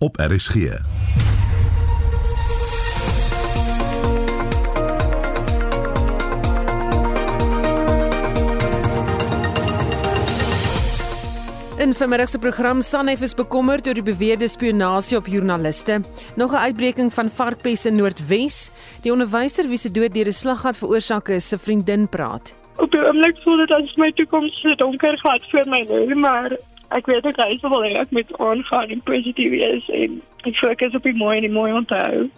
op RSG. In vermiddag se program Sanef is bekommerd oor die beweerde spionasie op joernaliste. Nog 'n uitbreking van varkpes in Noordwes. Die onderwyser wie se dood deur 'n slaggat veroorsaak is, se vriendin praat. Op die oomblik voel dit as my toekoms so donker gat voor my lê, maar ek weet ek is wel ek moet aangaan en positief wees en ek fokus op die mooi en die mooi onthou.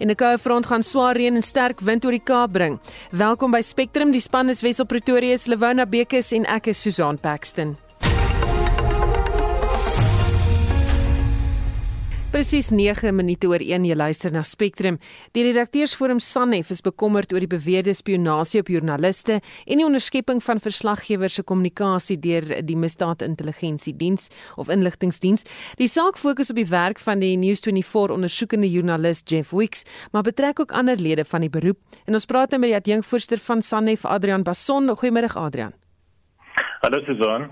En 'n koue front gaan swaar reën en sterk wind oor die Kaap bring. Welkom by Spectrum, die span is Wessel Pretoria, Lewona Bekes en ek is Susan Paxton. Presies 9 minute oor 1 jy luister na Spectrum. Die redakteursforum Sanef is bekommerd oor die beweerde spionasie op joernaliste en die onderskepping van verslaggewers se kommunikasie deur die Misdaadintelligensiediens of Inligtingdiens. Die saak fokus op die werk van die News24 ondersoekende joernalis Jeff Wicks, maar betrek ook ander lede van die beroep. En ons praat nou met die adjunkvoorsitter van Sanef, Adrian Basson. Goeiemiddag Adrian. Hallo Susan.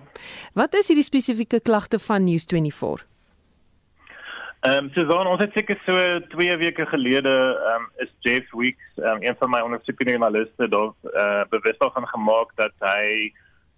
Wat is hierdie spesifieke klagte van News24? Ehm um, Susan, ons het seker so 2 weke gelede ehm um, is Jeff Weeks, um, een van my ondersoekende journaliste, daar uh, bewus daarvan gemaak dat hy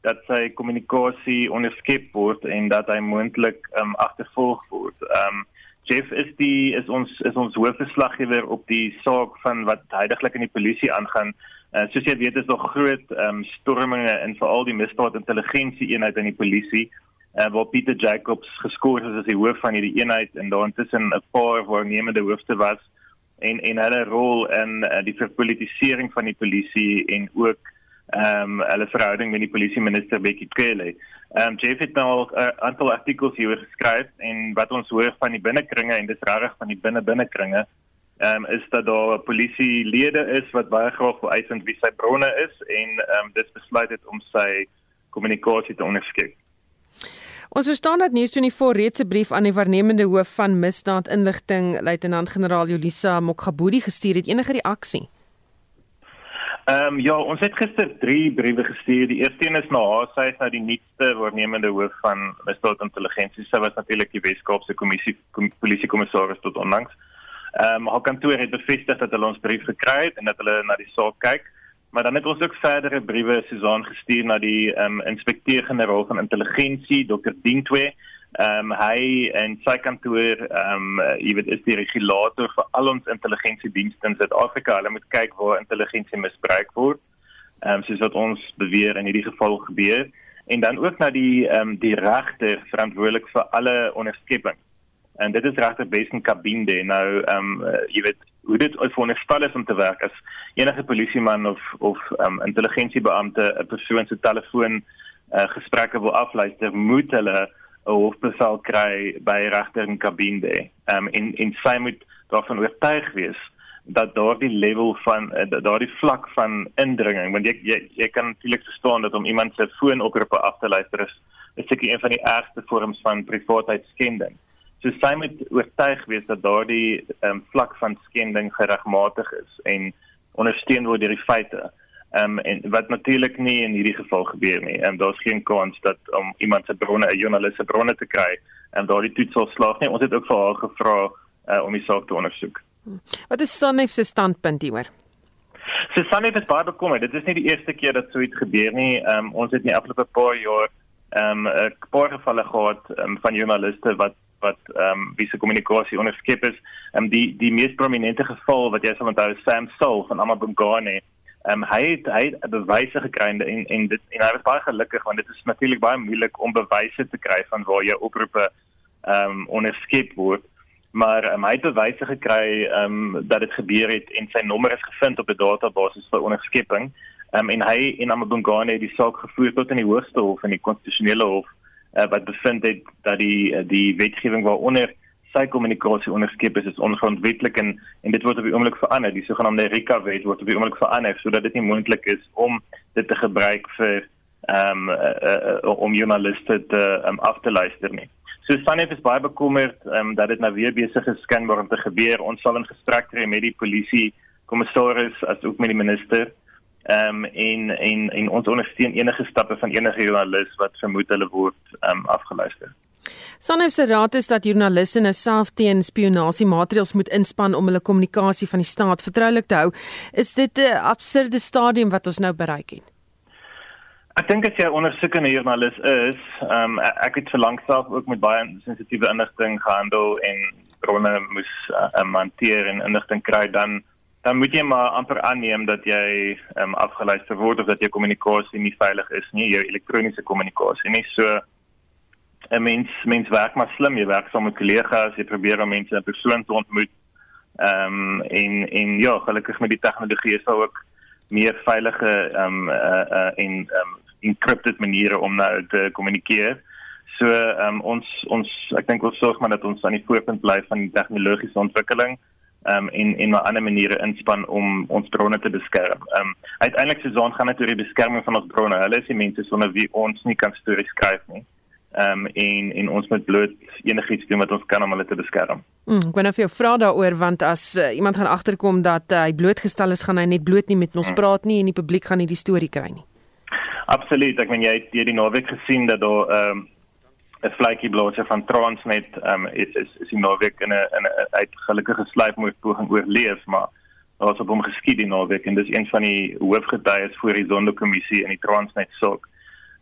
dat sy kommunikasie onderskep word en dat hy moontlik ehm um, agtervolg word. Ehm um, Jeff is die is ons is ons hoofverslaggewer op die saak van wat heidaglik in die polisie aangaan. Uh, soos jy weet is daar groot ehm um, storminge in veral die misdaadintelligensie eenheid in die polisie uh, waar Pieter Jacobs geskoor het as die hoof van hierdie eenheid en daar intussen 'n paar waarnemende hoofde was en en hulle rol in uh, die verpolitisering van die polisie en ook ehm um, hulle verhouding met die polisie minister Bekkie Cele. Ehm um, Jeff het nou 'n uh, aantal artikels hieroor geskryf en wat ons hoor van die binnekringe en dis reg van die binne binnekringe ehm um, is dat daar polisielede is wat baie graag wil uitvind wie sy bronne is en ehm um, dit besluit het om sy kommunikasie te onderskep. Ons verstaan dat News24 reeds 'n brief aan die waarnemende hoof van misdaadinligting, luitenant-generaal Jolisa Mokgabudi gestuur het. Enige reaksie? Ehm um, ja, ons het gister 3 briewe gestuur. Die eerste een is na haar sy is nou die nuutste waarnemende hoof van misdaadintelligensie. Sy was natuurlik die Weskaapse kommissie kom, polisiekommissaris tot onlangs. Ehm um, haar kantoor het bevestig dat hulle ons brief gekry het en dat hulle na die saak kyk. Maar dan het ons ook verdere briewe Susan gestuur na die ehm um, inspekteur-generaal van intelligensie, Dr. Dintwe. Ehm um, hy en sy kantoor ehm um, jy weet is die regulator vir al ons intelligensiedienste in Suid-Afrika. Hulle moet kyk waar intelligensie misbruik word. Ehm um, soos wat ons beweer in hierdie geval gebeur en dan ook na die ehm um, die regter verantwoordelik vir alle onderskepping. En dit is regter Besen Kabinde. Nou ehm um, jy weet hoe dit veronderstel is om te werk as enige polisieman of of um, intelligensiebeampte 'n persoon se telefoon uh, gesprekke wil afluister, moet hulle 'n hofbevel kry by regter in kabine. Ehm um, en en sy moet daarvan oortuig wees dat daardie level van uh, daardie vlak van indringing want jy jy, jy kan natuurlik verstaan dat om iemand se foonoproepe af te luister is is seker een van die ergste vorms van privaatheidsskending. So sy moet oortuig wees dat daardie um, vlak van skending geregmatig is en ondersteun word deur die feite. Ehm um, en wat natuurlik nie in hierdie geval gebeur nie. Ehm um, daar's geen kans dat om iemand se bronne, 'n joernalis se bronne te kry en daardie toets sal slaag nie. Ons het ook vir haar gevra uh, om die saak te ondersoek. Wat is Sanef se standpunt hieroor? So Sanef is baie bekommerd. Dit is nie die eerste keer dat so iets gebeur nie. Ehm um, ons het in die afgelope paar jaar ehm um, 'n paar gevalle gehad um, van joernaliste wat wat ehm um, wie se kommunikasie onderskep is. Ehm um, die die mees prominente geval wat jy sal onthou Sam Soul van Amabungane. Ehm um, hy het hy het bewyse gekry en en dit en hy was baie gelukkig want dit is natuurlik baie moeilik om bewyse te kry van waar jy oproepe ehm um, onderskep word. Maar um, hy het bewyse gekry ehm um, dat dit gebeur het en sy nommer is gevind op 'n database vir onderskepping. Ehm um, en hy en Amabungane het die saak gevoer tot in die hoogste hof en die konstitusionele hof uh, wat bevind het dat die uh, die wetgewing waaronder sy kommunikasie onderskep is is ongrondwetlik en en dit word op die oomblik verander die sogenaamde RICA wet word op die oomblik verander sodat dit nie moontlik is om dit te gebruik vir ehm um, uh, uh, om journaliste te um, af te luister nie. So Sanef is baie bekommerd ehm um, dat dit nou weer besig is skenbaar om te gebeur. Ons sal in gesprek tree met die polisie kommissaris as ook met die minister ehm um, en en en ons ondersteun enige stappe van enige joernalis wat vermoed hulle word ehm um, afgeluister. Sanef se raad is dat joernaliste nou self teen spionasie maatreëls moet inspann om hulle kommunikasie van die staat vertroulik te hou. Is dit 'n absurde stadium wat ons nou bereik het? Ek dink as jy ondersoekende joernalis is, ehm um, ek het vir lank self ook met baie sensitiewe inligting gehandel en bronne moes uh, hanteer en inligting kry dan dan moet jy maar amper aanneem dat jy ehm um, afgeluister word of dat jou kommunikasie nie veilig is nie, jou elektroniese kommunikasie nie. So 'n mens mens werk maar slim, jy werk saam met kollegas, jy probeer om mense in persoon te ontmoet. Ehm um, en en ja, gelukkig met die tegnologie is daar ook meer veilige ehm um, uh, uh, en ehm um, encrypted maniere om nou te kommunikeer. So ehm um, ons ons ek dink ons sorg maar dat ons aan die voorpunt bly van die tegnologiese ontwikkeling ehm um, en en maar ander maniere inspann om ons bronne te beskerm. Ehm um, uiteindelik zoon gaan natuurlik die beskerming van ons bronne. Hulle is die mense sonder wie ons nie kan stories skryf nie. Ehm um, en en ons moet bloot enigiets doen wat ons kan om hulle te beskerm. Mm, ek wonder of jy vra daaroor want as uh, iemand gaan agterkom dat uh, hy blootgestel is, gaan hy net bloot nie met ons mm. praat nie en die publiek gaan nie die storie kry nie. Absoluut. Ek meen jy het hierdie naweek gesien dat daar ehm um, 'n vletjie blaaser van Transnet ehm um, is is die naweek in 'n in 'n uit gelukkige sluipmoord poging oorleef, maar daar was op hom geskiet die naweek en dis een van die hoofgetuies voor die Sonderkommissie in die Transnet saak.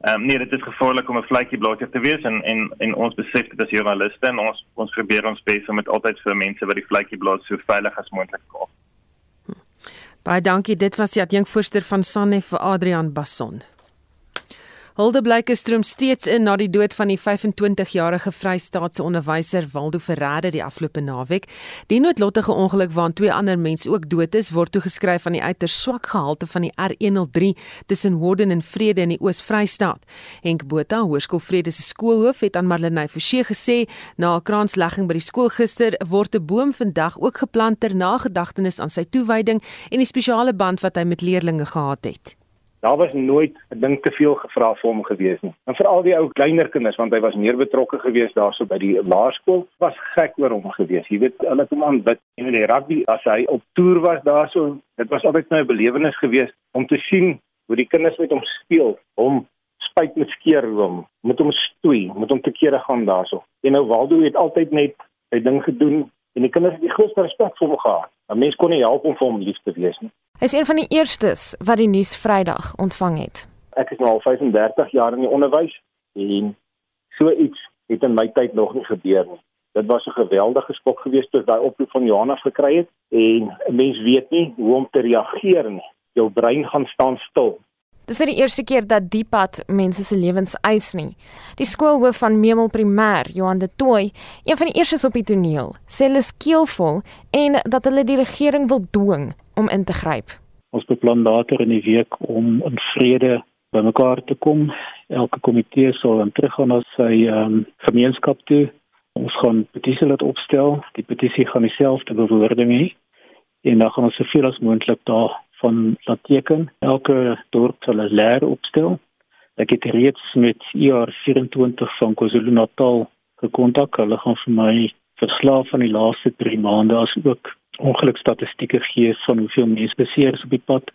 Ehm um, nee, dit is gevaarlik om 'n vletjie blaaser te wees en en en ons besef dit as joernaliste en ons ons probeer ons bes om dit altyd vir mense wat die vletjie blaas so veilig as moontlik te maak. Baie dankie. Dit was die adjunkvoorsitter van SANEF vir Adrian Basson. Hulde blyke stroom steeds in na die dood van die 25-jarige Vrystaatse onderwyser Waldo Ferreira die afgelope naweek. Die noodlottige ongeluk waarin twee ander mense ook dood is, word toegeskryf aan die uiters swak gehalte van die R103 tussen Warden en Vrede in die Oos-Vrystaat. Henk Botha, Hoërskool Vrede se skoolhoof, het aan Marlenae Forsie gesê na 'n kraanslegging by die skool gister word 'n boom vandag ook geplant ter nagedagtenis aan sy toewyding en die spesiale band wat hy met leerdlinge gehad het. Daar was nooit 'n ding te veel gevra vir hom gewees nie. En veral die ou kleiner kinders want hy was meer betrokke gewees daarso by die laerskool was gek oor hom gewees. Jy weet, hulle het hom aanbid. En die rugby as hy op toer was daarso, dit was altyd my belewenis gewees om te sien hoe die kinders met hom speel, hom spyt met skeer hom, met hom stoei, met hom te kere gaan daarso. En nou Waldo het altyd net sy ding gedoen en die kinders het die grootste respek vir hom gehad. 'n Mens kon nie help om vir hom lief te wees nie. Hy is een van die eerstes wat die nuus Vrydag ontvang het. Ek is nou al 35 jaar in die onderwys en so iets het in my tyd nog nie gebeur nie. Dit was 'n geweldige skok geweest toe daai oproep van Johanna gekry het en 'n mens weet nie hoe om te reageer nie. Jou brein gaan staan stil. Dis nie die eerste keer dat die pad mense se lewens eis nie. Die skoolhoof van Memel Primêr, Johan de Tooi, een van die eerstes op die toneel, sê hulle is keelvol en dat hulle die regering wil dwing om in te gryp. Ons beplan later in die week om in vrede bymekaar te kom. Elke komitee sal dan teruggaan na sy um, gemeenskap toe. Ons gaan petisie laat opstel. Die petisie gaan dieselfde bewoording hê en dan gaan ons soveel as moontlik daar van laat teken. Elke dorp sal 'n leer opstel. Ek het reeds met IR 24 van KwaZulu-Natal gekontak. Hulle gaan vir my verslae van die laaste 3 maande as ook ongelukstatistieke gee van hoeveel mense beseer is op die pad.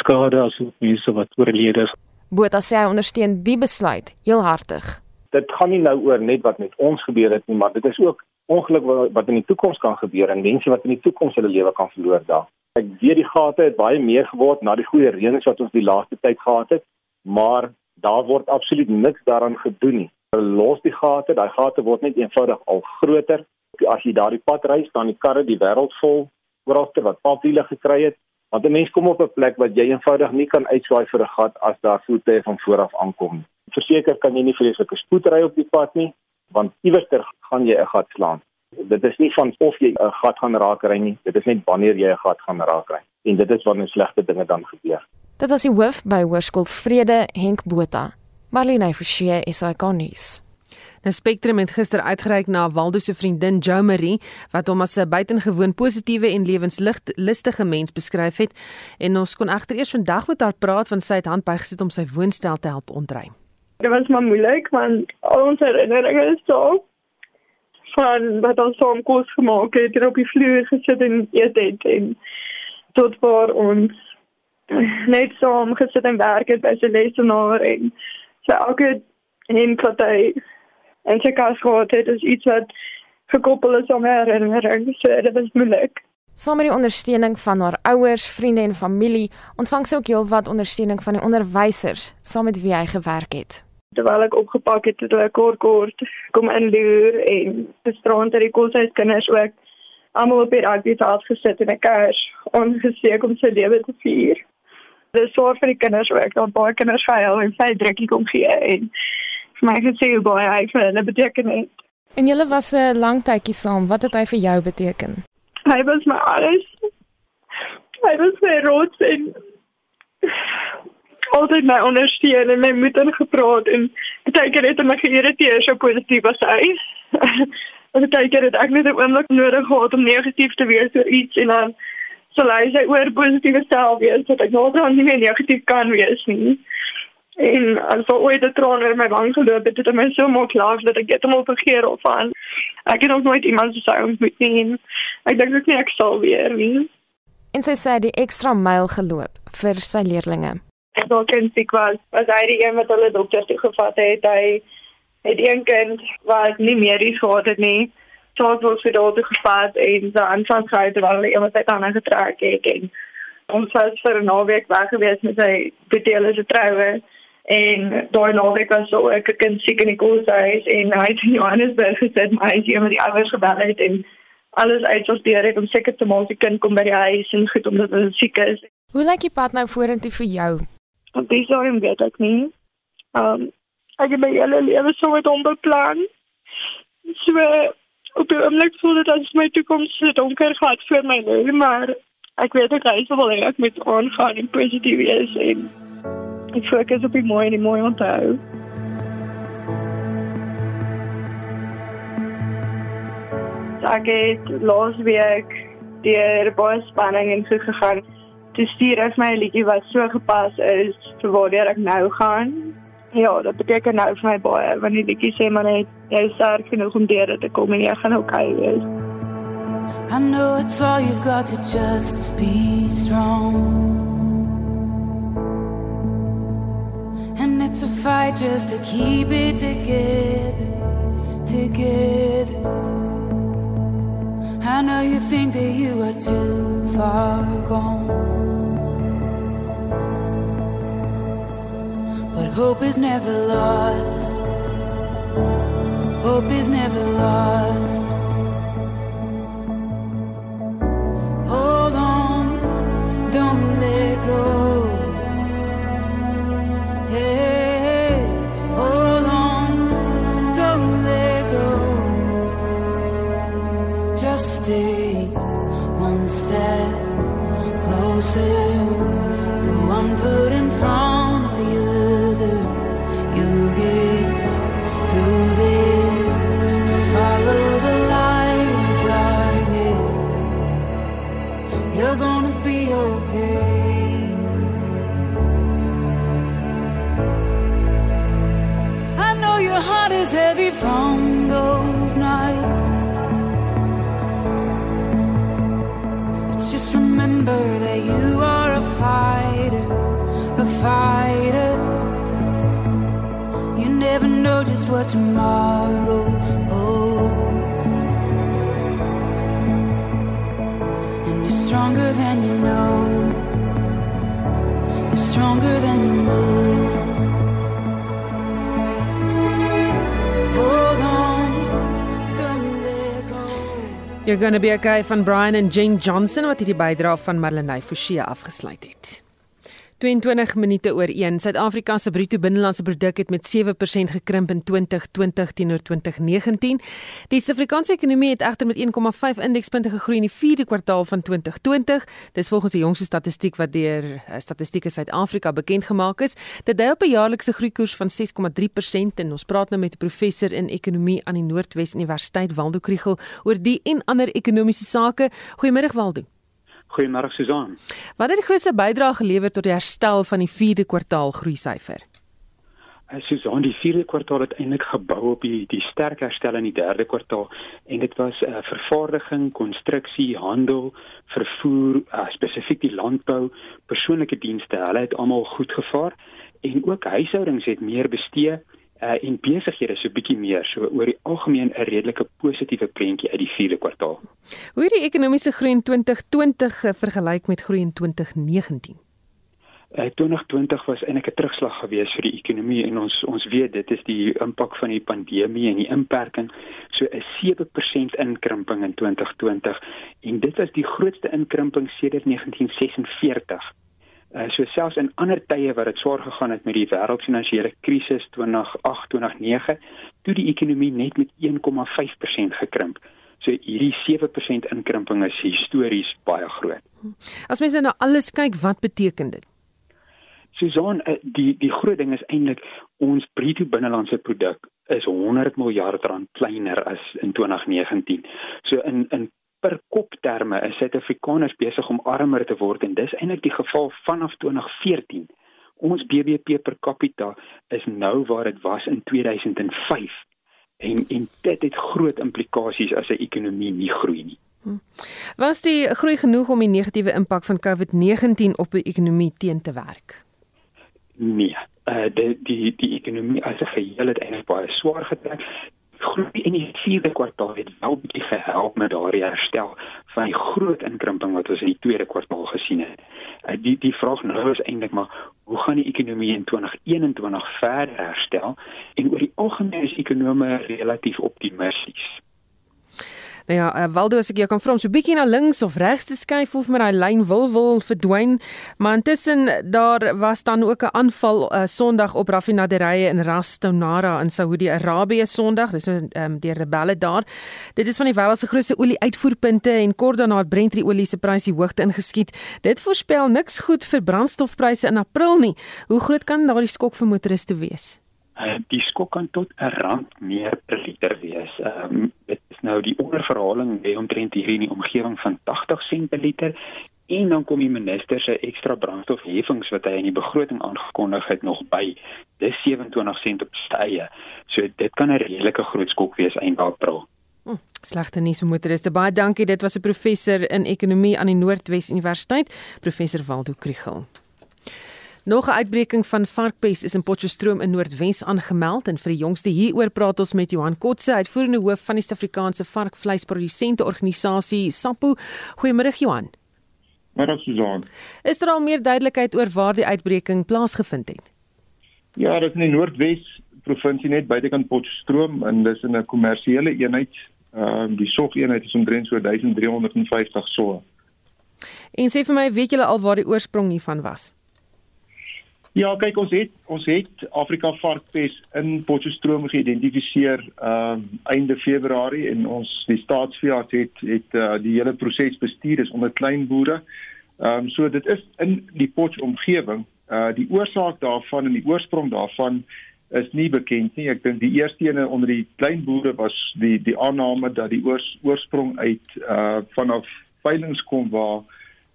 Skade as ook mense wat oorlede is. Botha sê hy ondersteun die besluit heel hartig. Dit gaan nie nou oor net wat met ons gebeur het nie, maar dit is ook ongeluk wat in die toekoms kan gebeur en mense wat in die toekoms hulle lewe kan verloor daar. Ek weet die gate het baie meer geword na die goeie reënings wat ons die laaste tyd gehad het, maar daar word absoluut niks daaraan gedoen nie. Los die gate, daai gate word net eenvoudig al groter. As jy daardie pad ry, staan die karre die wêreld vol oralste wat papwiele gekry het. Want 'n mens kom op 'n plek wat jy eenvoudig nie kan uitswaai vir 'n gat as daar voete van voor af aankom. Verseker kan jy nie vreeslike spoed ry op die pad nie, want iewers gaan jy 'n gat slaan dit is nie van of jy 'n gat gaan raak ry nie, dit is net wanneer jy 'n gat gaan raak ry. En dit is wanneer slegte dinge dan gebeur. Dit was die hoof by Hoërskool Vrede, Henk Botha. Marlene Forsie is hy konnies. Nou Spectrum het gister uitgereik na Waldo se vriendin Jo Marie wat hom as 'n buitengewoon positiewe en lewenslustige mens beskryf het en ons kon egter eers vandag met haar praat van sy het hand bygesit om sy woonstel te help ontruim. Dit was maar moeilik want al ons herinneringe is so van wat ons saam kos gemaak het en op die vloer gesit en eet het en tot waar ons net saam gesit en werk het by sy lesenaar en sy elke heen wat hy en sy kas gehad het is iets wat gekoppel is aan my herinnering. So dit was moeilik. Saam met die ondersteuning van haar ouers, vriende en familie, ontvang sy ook heelwat ondersteuning van die onderwysers saam met wie hy gewerk het. Terwyl ek opgepak het, het hulle kort kort kom inloer en bestrand dat die koshuis kinders ook almal op die rugbyveld gesit en 'n kers ongesteek om sy lewe te vier. Dit sorg vir die kinders ook, dat baie kinders gehuil en sy drukkie kom gee en vir my gesê hoe baie hy vir hulle beteken het. En julle was 'n lang tydjie saam. Wat het hy vir jou beteken? Hy was my alles. Hy was my rots en altyd my ondersteun en my moeder gepraat en baie keer het hy my geïrriteer so positief as hy. Want baie keer het ek net 'n oomblik nodig gehad om negatief te wees oor iets en dan sal hy sy oor positiewe self wees dat ek nooit dan nie meer negatief kan wees nie. En as al ooit 'n traan in my wang geloop het, het dit my so maak lag dat ek dit hom vergeet of aan. Ek het nog nooit iemand so sou ontmoet nie. Ek dink ook nie ek sal weer nie. En sy sê die ekstra myl geloop vir sy leerlinge. En so kind siek was, was hy die een wat hulle dokter toe gevat het. Hy het een kind wat nie medies gehad het nie. Tot ons vir daardie gevat en sy aanvang gehou terwyl hy iemand uit getrek het en ons was vir 'n naweek weg gewees met sy bedeelde se troue en daai naweek was so ek 'n kind siek in die koelhuis en hy het in Johannesburg gesit maar hy het iemand die ouers gebel het en alles uitsorteer het om seker te maak die kind kom by die huis en goed omdat hy siek is. Hoe lyk die pad nou vorentoe vir jou? Want dis al in weet ek nie. Um ek het my hele lewe so met hom beplan. So op die oomblik voel dit as my toekoms so donker gaat vir my nou, maar ek weet ek hy sal wel ek met aangaan en positief wees en ek fokus op die mooi en die mooi onthou. Ek het laas week deur baie spanning en so gegaan. Toe stuur ek my 'n liedjie wat so gepas is vir waar ek nou gaan. Ja, dit beteken nou vir my baie want die liedjie sê maar net jy is sterk genoeg om deur dit te kom en jy gaan okay wees. I know it's all you've got to just be strong. It's a fight just to keep it together, together. I know you think that you are too far gone. But hope is never lost. Hope is never lost. Tomorrow holds. And you're stronger than you know. You're stronger than you know. You're gonna be okay van Brian en Jane Johnson wat hierdie bydrae van Marlenae Forsie afgesluit het. 22 minute oor 1. Suid-Afrika se bruto binnelandse produk het met 7% gekrimp in 2020 teenoor 2019. Die Suid-Afrikaanse ekonomie het egter met 1,5 indekspunte gegroei in die 4de kwartaal van 2020. Dis volgens die jongste statistiek wat deur eh, Statistiek Suid-Afrika bekend gemaak is. Dit dui op 'n jaarlikse groeikoers van 6,3% en ons praat nou met 'n professor in ekonomie aan die Noordwes Universiteit Waldo Krugel oor die en ander ekonomiese sake. Goeiemôre Waldo. Goeiemôre Susan. Wat het die grootste bydrae gelewer tot die herstel van die 4de kwartaal groeisyfer? Uh, Susan, die 4de kwartaal het eintlik gebou op die die sterk herstel in die 3de kwartaal en dit was uh, vervaardiging, konstruksie, handel, vervoer, uh, spesifiek die landbou, persoonlike dienste. Hulle het almal goed gevaar en ook huishoudings het meer bestee uh, en besighede so bietjie meer. So oor die algemeen 'n redelike positiewe prentjie uit die 4de kwartaal. Hoe het die ekonomiese groei in 2020 vergelyk met groei in 2019? Uh, 2020 was eintlik 'n terugslag gewees vir die ekonomie en ons ons weet dit is die impak van die pandemie en die inperking so 'n 7% inkrimping in 2020 en dit was die grootste inkrimping sedert 1946 Uh, so selfs in ander tye wat dit swaar gegaan het met die wêreldfinansiële krisis 2008-2009, toe die ekonomie net met 1,5% gekrimp. So hierdie 7% inkrimping is histories baie groot. As mens nou alles kyk, wat beteken dit? Susan, uh, die die groot ding is eintlik ons bruto binnelandse produk is 100 miljard rand kleiner as in 2019. So in in per kop terme is Suid-Afrikaners besig om armer te word en dis eintlik die geval vanaf 2014. Ons BBP per capita is nou waar dit was in 2005. En en dit het groot implikasies as 'n ekonomie nie groei nie. Hm. Was die groei genoeg om die negatiewe impak van COVID-19 op die ekonomie teen te werk? Nee, uh, die die die ekonomie as 'n geheel het eintlik baie swaar getrek groei in die vierde kwartaal het wel bietjie gehelp met daardie herstel van die groot inkrimping wat ons in die tweede kwartaal gesien het. Uh, die die vraag nou is eintlik maar hoe gaan die ekonomie in 2021 verder herstel? En oor die algemeen is ekonome relatief optimisties. Nou ja, uh, Waldo as ek jou kan vra om so bietjie na links of regs te skuif, voel vir my daai lyn wil wil verdwyn. Maar intussen daar was dan ook 'n aanval uh, Sondag op raffinaderye in Ras Tonara in Saudi-Arabië Sondag. Dis nou um, deur rebelle daar. Dit is van die wêreld se grootste olie-uitvoerpunte en kort daarna het Brent olie se prys die hoogte ingeskiet. Dit voorspel niks goed vir brandstofpryse in April nie. Hoe groot kan daardie skok vir motoriste wees? Uh, die skok kan tot 'n rand meer per liter wees. Ehm um, dit nou die onderverhaling lê omtrent hier in die omgewing van 80 sent per liter en dan kom die minister se ekstra brandstofheffings wat hy in die begroting aangekondig het nog by. Dis 27 sent op stye. So dit kan 'n redelike groot skok wees einde April. Hm, Slegte nuus vir motoriste. Baie dankie. Dit was 'n professor in ekonomie aan die Noordwes Universiteit, professor Waldo Kriel. Nog 'n uitbreking van varkpes is in Potchefstroom in Noordwes aangemeld en vir die jongste hieroor praat ons met Johan Kotse, uitvoerende hoof van die Suid-Afrikaanse Varkvleisprodusente Organisasie SAPO. Goeiemôre Johan. Môre Susan. Is daar al meer duidelikheid oor waar die uitbreking plaasgevind het? Ja, dit is in die Noordwes provinsie net buitekant Potchefstroom en dis in 'n kommersiële eenheid. Ehm uh, die sorgeenheid is omtrent so 1350 so. En sê vir my, weet julle al waar die oorsprong hiervan was? Ja, kyk ons het ons het Afrika varkpes in Potchefstroom geïdentifiseer ehm uh, einde Februarie en ons die staatsveearts het het uh, die hele proses bestuur is onder klein boere. Ehm um, so dit is in die Potch omgewing. Uh die oorsaak daarvan en die oorsprong daarvan is nie bekend nie. Ek dink die eerste ene onder die klein boere was die die aanname dat die oors, oorsprong uit uh vanaf veilinge kom waar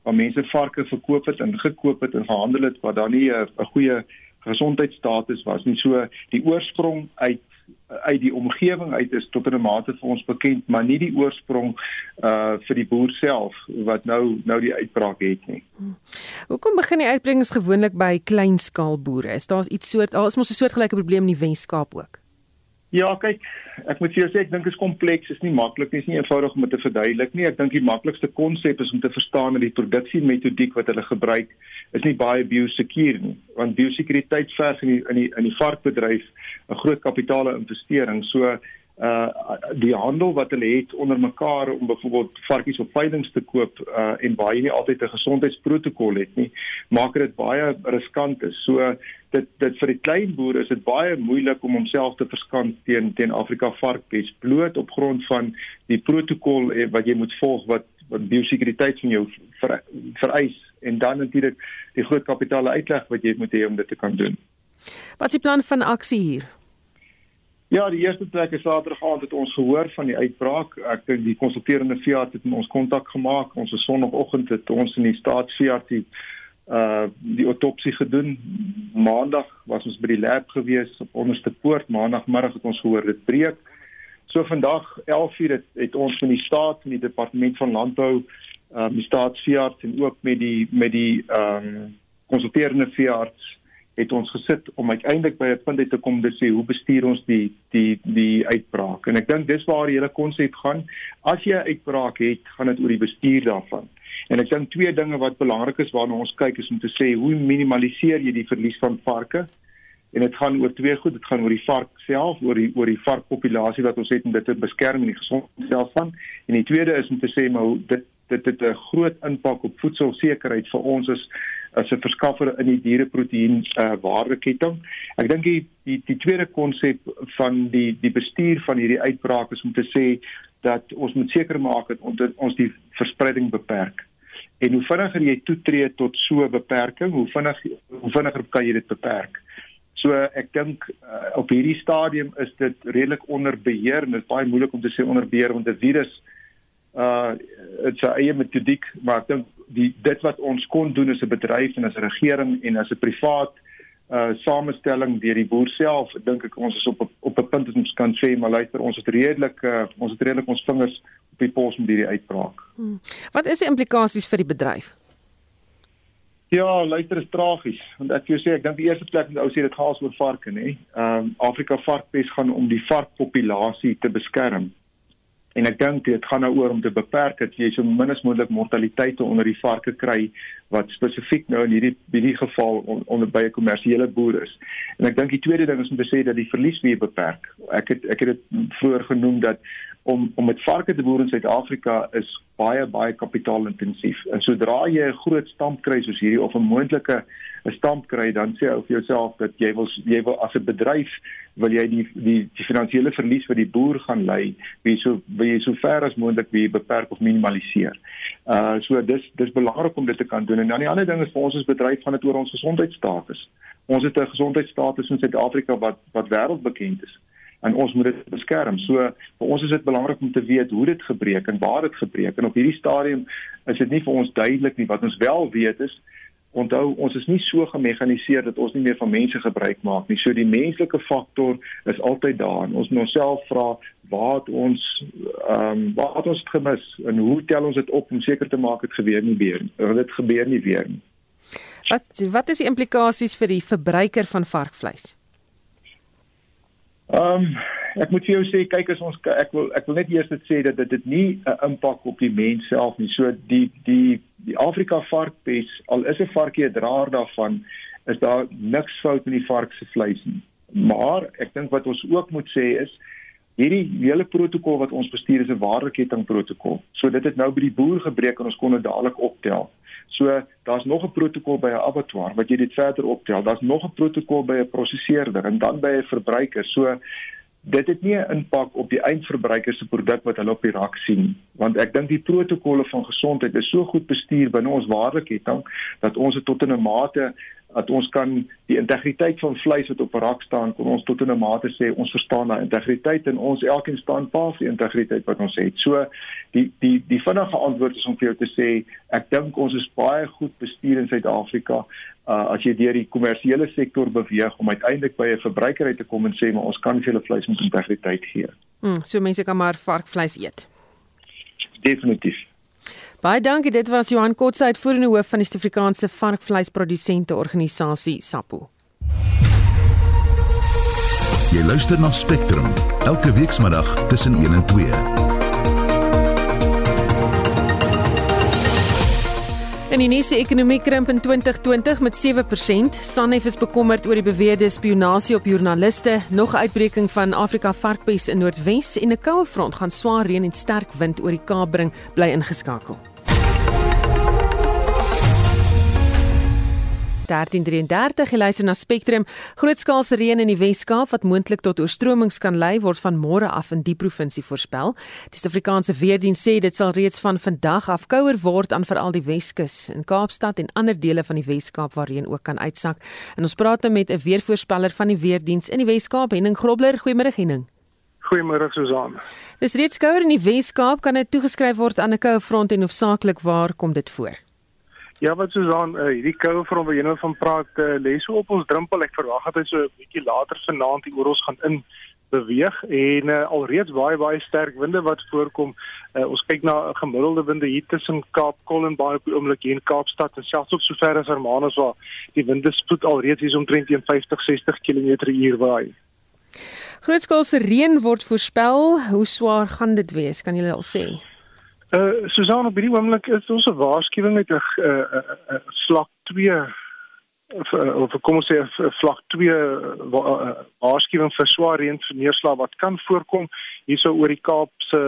waar mense varke verkoop het en gekoop het en gehandel het wat dan nie 'n goeie gesondheidsstatus was nie. So die oorsprong uit uit die omgewing uit is tot 'n mate vir ons bekend, maar nie die oorsprong uh vir die boer self wat nou nou die uitbraak het nie. Hoekom begin die uitbringings gewoonlik by kleinskaalboere? Is daar iets soort, daar is mos 'n soortgelyke probleem in die Wes-Kaap ook? Ja, kyk, ek moet vir jou sê ek dink dit is kompleks, is nie maklik nie, is nie eenvoudig om dit te verduidelik nie. Ek dink die maklikste konsep is om te verstaan dat die produksiemetodiek wat hulle gebruik is nie baie biosekuur nie, want biosekuriteit verg in die in die in die varkbedryf 'n groot kapitale investering. So uh die handel wat hulle het onder mekaar om byvoorbeeld varkies op veilinge te koop uh en baie nie altyd 'n gesondheidsprotokol het nie maak dit baie riskant is. So dit dit vir die klein boere is dit baie moeilik om homself te verskans teen teen Afrika varkpes bloot op grond van die protokol eh, wat jy moet volg wat wat biosekuriteit van jou ver, vereis en dan natuurlik die groot kapitale uitleg wat jy moet hê om dit te kan doen. Wat is die plan van aksie hier? Ja, die eerste plek is Saterdag aand het ons gehoor van die uitbraak. Ek dink die konsulterende veearts het met ons kontak gemaak. Ons is sonoggend het ons in die staatsveearts die uh die autopsie gedoen. Maandag was ons by die lab gewees op onderste poort. Maandagmiddag het ons gehoor dit breek. So vandag 11:00 het, het ons van die staat en die departement van landbou um die staatsveearts en ook met die met die um konsulterende veearts het ons gesit om uiteindelik by 'n punt uit te kom te sê hoe bestuur ons die die die uitbraak. En ek dink dis waar die hele konsep gaan. As jy 'n uitbraak het, gaan dit oor die bestuur daarvan. En ek dink twee dinge wat belangrik is waarna ons kyk is om te sê hoe minimaliseer jy die verlies van varke? En dit gaan oor twee goed, dit gaan oor die vark self, oor die oor die varkpopulasie wat ons het en dit te beskerm en die gesondheid self van. En die tweede is om te sê maar dit dit het 'n groot impak op voedselsekerheid vir ons as as 'n verskaffer in die diereproteïen uh, waardeketting. Ek dink die, die die tweede konsep van die die bestuur van hierdie uitbraak is om te sê dat ons moet seker maak dat ons, ons die verspreiding beperk. En hoe vinniger jy toetree tot so 'n beperking, hoe vinniger hoe vinniger kan jy dit beperk. So ek dink uh, op hierdie stadium is dit redelik onder beheer en dit is baie moeilik om te sê onder beheer want 'n virus uh dit's 'n eie metodiek, maar ek dink die dit wat ons kon doen as 'n bedryf en as 'n regering en as 'n privaat uh samestelling deur die boer self, dink ek ons is op op 'n punt dat ons kan sê maar luister, ons het redelik uh, ons het redelik ons vingers op die pols met hierdie uitbraak. Hmm. Wat is die implikasies vir die bedryf? Ja, luister is tragies want ek wil sê ek dink die eerste plek met ou sê dit gaan oor varke nê. Ehm um, Afrika varkpes gaan om die varkpopulasie te beskerm. En ek dink dit gaan nou oor om te beperk dat jy so min as moontlik mortaliteite onder die varke kry wat spesifiek nou in hierdie hierdie geval on, onder by 'n kommersiële boer is. En ek dink die tweede ding is om te sê dat die verlies weer beperk. Ek het ek het dit vroeër genoem dat om om met varke te boer in Suid-Afrika is baie baie kapitaalintensief. En sodra jy 'n groot stamp kry soos hierdie of 'n moontlike 'n stamp kry, dan sê ou vir jouself dat jy wil jy wil as 'n bedryf wil jy die die die finansiële verlies vir die boer gaan lei, wie so jy so ver as moontlik wie beperk of minimaliseer. Uh so dis dis belangrik om dit te kan doen. En dan die ander ding is vir ons as bedryf gaan dit oor ons gesondheidstatus. Ons het 'n gesondheidstatus in Suid-Afrika wat wat wêreldbekend is en ons moet dit beskerm. So vir ons is dit belangrik om te weet hoe dit gebreek en waar dit gebreek. En op hierdie stadium is dit nie vir ons duidelik nie wat ons wel weet is onthou ons is nie so gemekaniseer dat ons nie meer van mense gebruik maak nie. So die menslike faktor is altyd daar. En ons moet onsself vra waar ons ehm um, waar het ons gemis en hoe tel ons dit op om seker te maak dit gebeur nie weer. Dit gebeur nie weer nie. Wat wat is die implikasies vir die verbruiker van varkvleis? Ehm um, ek moet vir jou sê kyk as ons ek wil ek wil net eers dit sê dat dit dit nie 'n impak op die mens self nie. So die die die Afrika varkpes al is 'n varkie 'n draer daarvan is daar niks fout met die vark se vleis nie. Maar ek dink wat ons ook moet sê is hierdie hele protokol wat ons bestuur is 'n waardeketting protokol. So dit het nou by die boer gebreek en ons kon dit dadelik optel. So daar's nog 'n protokol by 'n abattoir wat jy dit verder optel. Daar's nog 'n protokol by 'n prosesseerder en dan by 'n verbruiker. So dit het nie 'n impak op die eindverbruiker se produk wat hulle op die rak sien want ek dink die protokolle van gesondheid is so goed bestuur binne ons waardeketting dat ons dit tot 'n mate dat ons kan die integriteit van vleis wat op 'n rak staan kon ons tot 'n mate sê ons verstaan daai integriteit en ons elkeen staan pas die integriteit wat ons het. So die die die vinnige antwoord is om vir jou te sê ek dink ons is baie goed bestuur in Suid-Afrika uh, as jy deur die kommersiële sektor beweeg om uiteindelik by 'n verbruiker uit te kom en sê maar ons kan vir hulle vleis met integriteit gee. Mm, so mense kan maar varkvleis eet. Definitief. Baie dankie. Dit was Johan Kotse uitvoerende hoof van die Suid-Afrikaanse varkvleisprodusente organisasie SAPO. Jy luister na Spectrum elke weekmiddag tussen 1 en 2. In die nuus ekonomie krimp in 2020 met 7%. Sanef is bekommerd oor die beweerde spionasie op joernaliste, nog uitbreking van Afrika varkpes in Noordwes en 'n koue front gaan swaar reën en sterk wind oor die Kaap bring, bly ingeskakel. 1333 geluister na Spectrum. Grootskaalse reën in die Wes-Kaap wat moontlik tot oorstromings kan lei word van môre af in die provinsie voorspel. Die Suid-Afrikaanse weerdiens sê dit sal reeds van vandag af kouer word aan veral die Weskus in Kaapstad en ander dele van die Wes-Kaap waar reën ook kan uitsak. En ons praat nou met 'n weervoorspeller van die weerdiens in die Wes-Kaap, Henning Grobler. Goeiemôre Henning. Goeiemôre Susan. Dis reeds kouer in die Wes-Kaap, kan dit toegeskryf word aan 'n koue front en hoofsaaklik waar kom dit voor? Ja, wat Susan, uh, hierdie koue front wat jy nou van praat, uh, lê so op ons drempel. Ek verwag dat hy so 'n bietjie later vanaand hier oor ons gaan in beweeg en uh, alreeds baie baie sterk winde wat voorkom. Uh, ons kyk na gemiddelde winde hier tussen Kaap, Kollenbaai op die oomblik hier in Kaapstad en selfs op sover as Hermanus waar die winde spoed alreeds hier omtrent 50-60 km/h waai. Grootskaalse reën word voorspel. Hoe swaar gaan dit wees? Kan jy al sê? Uh Susan op hierdie oomblik is ons 'n waarskuwing met 'n uh, uh, uh, vlak 2 of, of kom ons sê vlak 2 waarskuwing vir swaar reën vir neerslag wat kan voorkom hierso oor die Kaapse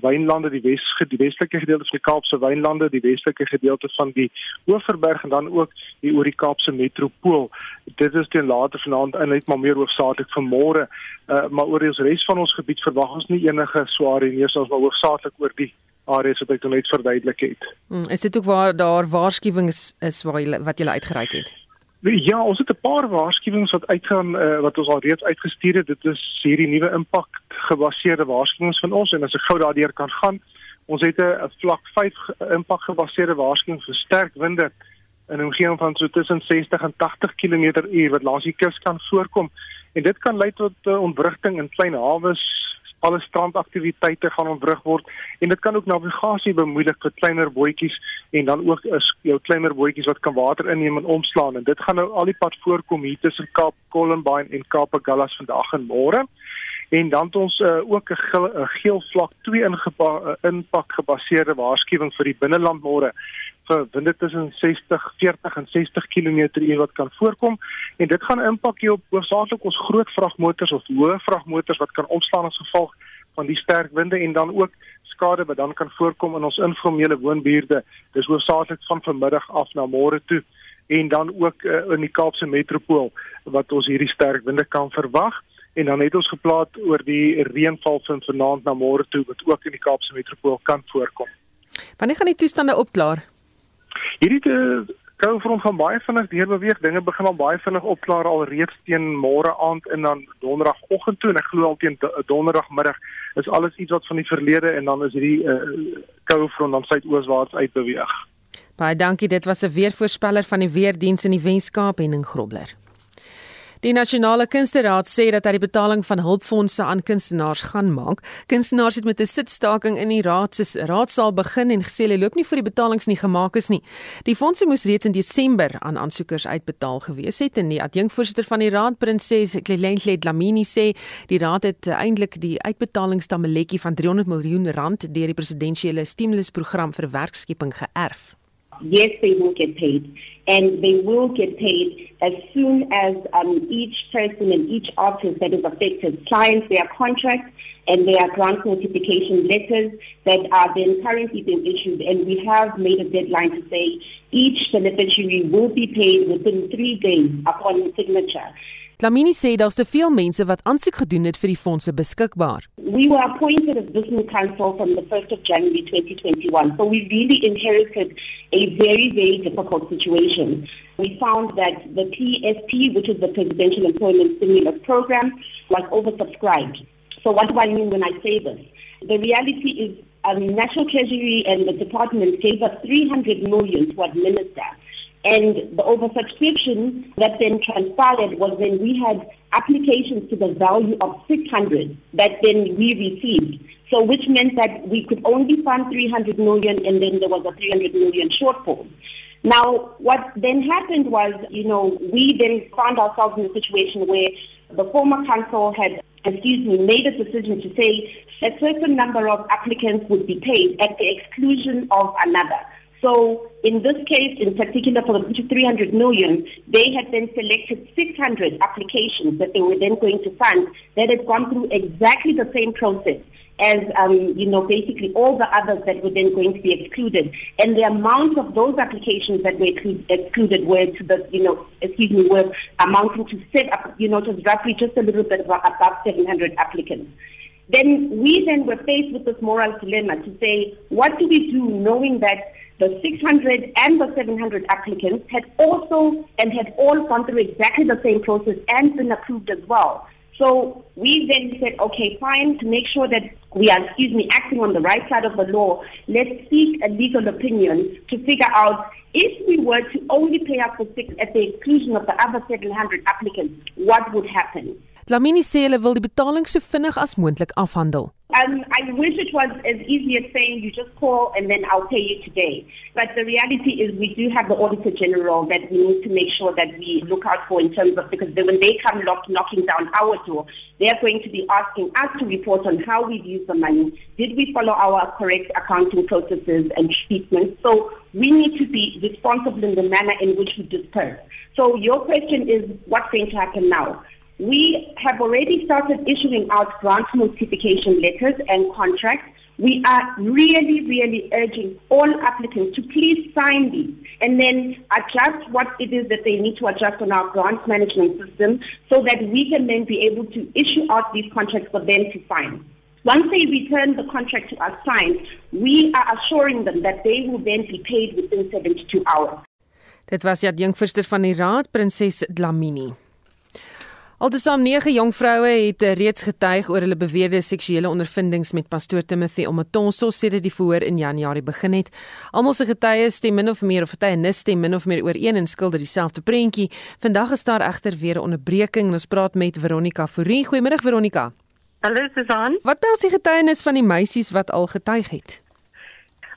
wynlande die Wes die westelike gedeelte van die Kaapse wynlande die westelike gedeelte van die Hoëverberg en dan ook hier oor die Kaapse metropool. Dit is teen later vanaand en net maar meer hoofsaaklik vir môre. Uh, maar oor die res van ons gebied verwag ons nie enige swaar reën neerslag maar hoofsaaklik oor die areas wat ek net verduidelik het. Hmm, is dit ook waar daar waarskuwings is waar jy wat jy uitgereik het? Ja, ons het 'n paar waarskuwings wat uitgaan uh, wat ons al reeds uitgestuur het. Dit is hierdie nuwe impak gebaseerde waarskuwings van ons en as ek gou daardeur kan gaan, ons het 'n vlak 5 impak gebaseerde waarskuwing vir sterk winde in 'n omgewing van so tussen 60 en 80 km/h wat langs die kus kan voorkom. En dit kan lei tot uh, ontwrigting in klein hawes, alle strandaktiwiteite gaan ontwrig word en dit kan ook navigasie bemoeilik vir kleiner bootjies en dan ook is jou kleiner bootjies wat kan water inneem en oomslaan en dit gaan nou al die pad voorkom hier tussen Kaap Columbaai en Kaapagullas vandag en môre. En dan het ons uh, ook 'n geel, geel vlak 2 ingepa uh, inpak gebaseerde waarskuwing vir die binneland môre vir winde tussen 60, 40 en 60 km/h wat kan voorkom en dit gaan impak hier op hoofsaaklik ons groot vragmotors of hoë vragmotors wat kan omslaan as gevolg van die sterk winde en dan ook skade wat dan kan voorkom in ons informele woonbuurte. Dis hoofsaaklik van vanmiddag af na môre toe en dan ook uh, in die Kaapse metropool wat ons hierdie sterk winde kan verwag en dan het ons geplaas oor die reënval van vanaand na môre toe wat ook in die Kaapse metropool kan voorkom. Wanneer gaan die toestande opklaar? Hierdie koue front gaan baie vinnig deurbeweeg. Dinge begin al baie vinnig opklaar al reeds teen môre aand en dan donderdagoggend toe en ek glo al teen donderdagmiddag is alles iets wat van die verlede en dan is hierdie uh, koue front dan suidooswaarts uitbeweeg. Baie dankie. Dit was 'n weervoorspeller van die weerdiens in die Wes-Kaap en in Grobler. Die Nasionale Kunsteraad sê dat hy die betaling van hulpfondse aan kunstenaars gaan maak. Kunstenaars het met 'n sitstaking in die raad se raadsaal begin en gesê hulle loop nie vir die betalings nie gemaak is nie. Die fondse moes reeds in Desember aan aansoekers uitbetaal gewees het en die adjunkvoorsitter van die raad, Prinses Klelenhle Dlamini sê die raad het eintlik die uitbetalingstameletjie van 300 miljoen rand deur die presidensiële stimulusprogram vir werkskeping geërf. Yes, they will get paid. And they will get paid as soon as um, each person and each artist that is affected signs their contract and their grant notification letters that are then currently being issued. And we have made a deadline to say each beneficiary will be paid within three days upon signature. Lamini sê daar's te veel mense wat aansoek gedoen het vir die fondse beskikbaar. We were appointed as business council from the 1st of January 2021. So we really inherited a very very difficult situation. We found that the PSP, which is the Presidential Employment Stimulus Program, was oversubscribed. So what do I mean when I say this? The reality is um, National Treasury and the department gave us 300 million to administer. And the oversubscription that then transpired was when we had applications to the value of 600 that then we received. So which meant that we could only fund 300 million and then there was a 300 million shortfall. Now, what then happened was, you know, we then found ourselves in a situation where the former council had, excuse me, made a decision to say a certain number of applicants would be paid at the exclusion of another. So in this case, in particular for the 300 million, they had then selected 600 applications that they were then going to fund that had gone through exactly the same process as, um, you know, basically all the others that were then going to be excluded. And the amount of those applications that were excluded were to the, you know, excuse me, were amounting to, set up, you know, just roughly just a little bit above 700 applicants then we then were faced with this moral dilemma to say, what do we do knowing that the 600 and the 700 applicants had also and had all gone through exactly the same process and been approved as well. So we then said, okay, fine, to make sure that we are, excuse me, acting on the right side of the law, let's seek a legal opinion to figure out if we were to only pay up for six at the exclusion of the other 700 applicants, what would happen? Dlamini sê hulle wil die betaling so vinnig as moontlik afhandel. Um, I wish it was as easy as saying you just call and then I'll pay you today. But the reality is we do have the Auditor General that we need to make sure that we look out for in terms of because when they come knock, knocking down our door, they're going to be asking us to report on how we've used the money. Did we follow our correct accounting processes and treatments? So we need to be responsible in the manner in which we disperse. So your question is what's going to happen now? We have already started issuing out grant notification letters and contracts. We are really, really urging all applicants to please sign these and then adjust what it is that they need to adjust on our grant management system so that we can then be able to issue out these contracts for them to sign. Once they return the contract to us signed, we are assuring them that they will then be paid within 72 hours. Dit was die adjunkvoorsitter van die raad, prinses Dlamini. Altesaam 9 jong vroue het eh, reeds getuig oor hulle beweerde seksuele ondervindings met pastoor Timothy Omotonso sedert die verhoor in Januarie begin het. Almal se getuies stem min of meer of getuienis stem min of meer ooreen en skilder dieselfde prentjie. Vandag is daar egter weer 'n onderbreking en ons praat met Veronica Fourie. Goeiemôre Veronica. Hallo Susan. Wat behels die getuienis van die meisies wat al getuig het?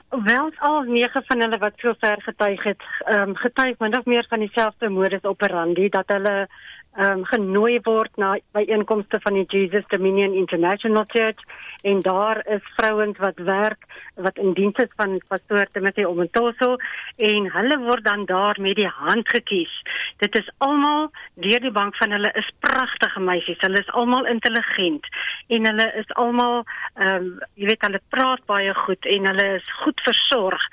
Wel al nege van hulle wat sover getuig het, ehm um, getuig min of meer van dieselfde modus operandi dat hulle um, genooi word na byeenkomste van die Jesus Dominion International Church en daar is vrouens wat werk wat in diens is van pastoor Timothy Omontoso en hulle word dan daar met die hand gekies. Dit is almal deur die bank van hulle is pragtige meisies. Hulle is almal intelligent en hulle is almal ehm um, jy weet hulle praat baie goed en hulle is goed versorg.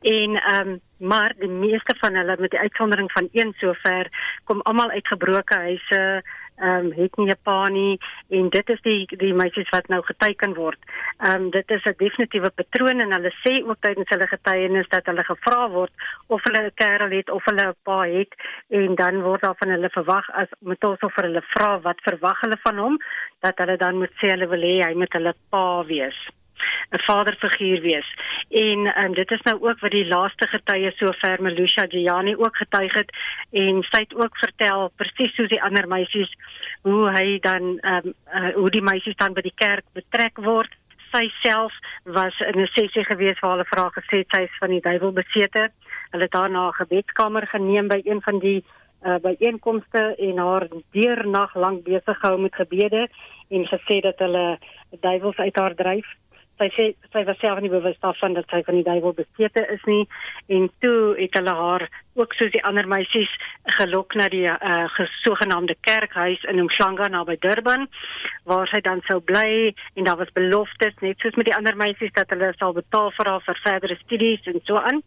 En ehm um, maar die meeste van hulle met die uitsondering van een sover kom almal uit gebroke huise ehm um, het nie 'n pa nie en dit is die die meisies wat nou geteken word. Ehm um, dit is 'n definitiewe patroon en hulle sê ook tydens hulle getuienis dat hulle gevra word of hulle 'n kerel het of hulle 'n pa het en dan word daar van hulle verwag as met ons of hulle vra wat verwag hulle van hom dat hulle dan moet sê hulle wil hê hy moet hulle pa wees. 'n vaderfiguur wees. En um, dit is nou ook wat die laaste getuie sover Melusha Giani ook getuig het en sy het ook vertel presies soos die ander meisies hoe hy dan um, uh, hoe die meisies dan by die kerk betrek word. Sy self was in 'n sessie gewees waar hulle vra gesê sy is van die duiwel besete. Hulle daarna 'n gebedskamer geneem by een van die uh, by einkomste en haar deurnag lank besig gehou met gebede en gesê dat hulle duiwels uit haar dryf sy sê sy was self nie bewus daarvan dat sy van die duiwel besete is nie. En toe het hulle haar ook soos die ander meisies gelok na die uh, sogenaamde kerkhuis in Umhlanga naby Durban waar sy dan sou bly en daar was beloftes net soos met die ander meisies dat hulle sal betaal vir haar vir verdere studies en so aan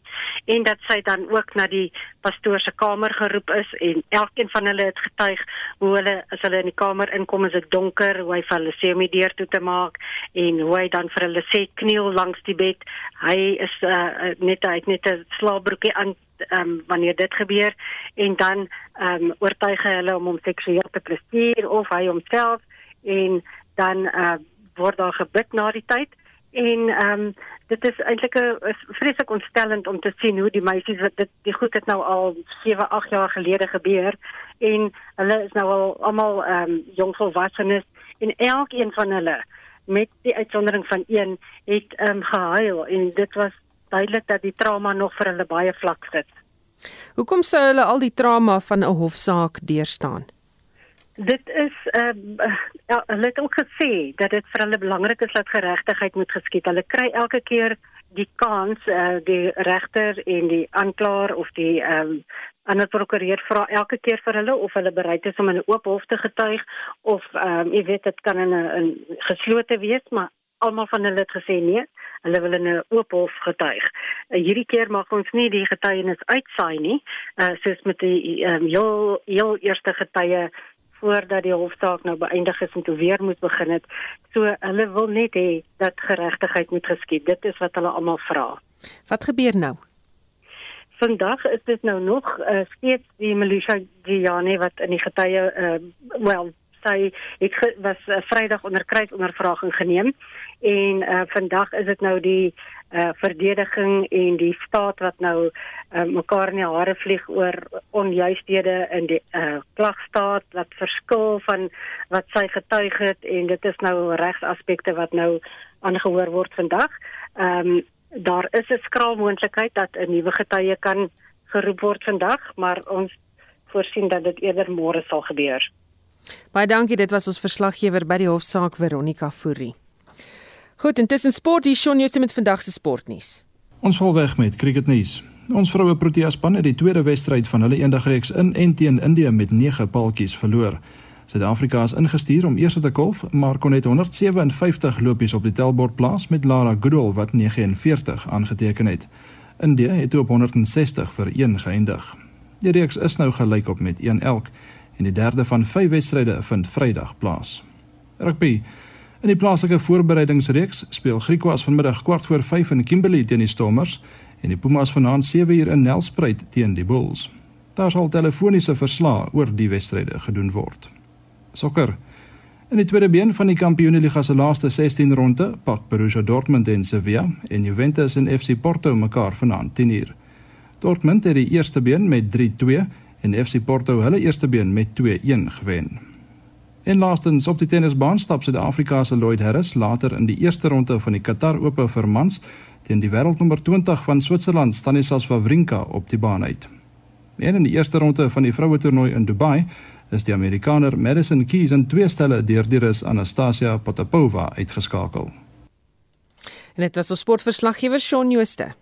en dat sy dan ook na die pastoor se kamer geroep is en elkeen van hulle het getuig hoe hulle as hulle in die kamer inkom is dit donker hoe hy vir hulle sê om die deur toe te maak en hoe hy dan vir hulle sê kniel langs die bed. Hy is uh, net hy het net 'n slaapbroekie aan um, wanneer dit gebeur en dan ehm um, oortuig hulle om hom seksueel te plesier of hy homself en dan uh, word daar gebid na die tyd en ehm um, dit is eintlik 'n vreeslik ontstellend om te sien hoe die meisies wat dit die goed het nou al 7 8 jaar gelede gebeur en hulle is nou al almal ehm um, jong volwassenes en elkeen van hulle met die uitsondering van een het ehm um, gehuil en dit was duidelik dat die trauma nog vir hulle baie vlak sit. Hoekom sou hulle al die trauma van 'n hofsaak deurstaan? Dit is ehm uh, ja, hulle het ook gesê dat dit vir hulle belangrik is dat geregtigheid moet geskied. Hulle kry elke keer die kans uh, die regter en die aanklaer of die ehm um, ander prokureur vra elke keer vir hulle of hulle bereid is om in 'n oop hof te getuig of ehm um, jy weet dit kan in 'n geslote wees, maar almal van hulle het gesê nee, hulle wil in 'n oop hof getuig. Uh, hierdie keer mag ons nie die getuienis uitsaai nie, uh, soos met die um, heel heel eerste getuie voordat die hofsaak nou beëindig is en toe weer moet begin het. So hulle wil net hê dat geregtigheid moet geskied. Dit is wat hulle almal vra. Wat gebeur nou? Vandag is dit nou nog uh, steeds die Melisha Giani wat in die getuie uh, well sy het was uh, Vrydag onder kruisondervraging geneem en uh, vandag is dit nou die uh verdediging en die staat wat nou uh, mekaar in die hare vlieg oor onjuisthede in die uh klagstaat wat verskil van wat sy getuig het en dit is nou regsaspekte wat nou aangehoor word vandag. Ehm um, daar is 'n skraal moontlikheid dat 'n nuwe getuie kan geroep word vandag, maar ons voorsien dat dit eerder môre sal gebeur. Baie dankie, dit was ons verslaggewer by die hofsaak Veronica Fourie. Goed, intussen sport hier Shaun Jooste met vandag se sportnuus. Ons val weg met cricketnuus. Ons vroue Protea span het die tweede wedstryd van hulle eendagreeks in en teen Indië met 9 paltjies verloor. Suid-Afrika is ingestuur om eers te kolf, maar kon net 157 lopies op die tellbord plaas met Lara Goodall wat 49 aangeteken het. India het op 160 vir 1 geëindig. Die reeks is nou gelyk op met 1 elk en die derde van 5 wedstryde vind Vrydag plaas. Rugby. In die plaaslike voorbereidingsreeks speel Griquas vanmiddag kwart voor 5 in Kimberley teen die Stormers en die Pumas vanaand 7 uur in Nelspruit teen die Bulls. Daar sal telefoniese verslae oor die wedstryde gedoen word. Sokker. In die tweede been van die Kampioenligga se laaste 16 ronde pak Borussia Dortmund en Sevilla en Juventus en FC Porto mekaar vanaand 10uur. Dortmund het die eerste been met 3-2 en FC Porto hulle eerste been met 2-1 gewen. En laastens op die tennisbaan stap Suid-Afrika se Lloyd Harris later in die eerste ronde van die Qatar Ope vir mans teen die wêreldnommer 20 van Switserland Stanislas Wawrinka op die baan uit. En in die eerste ronde van die vroue toernooi in Dubai is die Amerikaner Madison Keys in twee stelle deur die Rus Anastasia Potapova uitgeskakel. En dit was ons sportverslaggewer Shaun Jooste.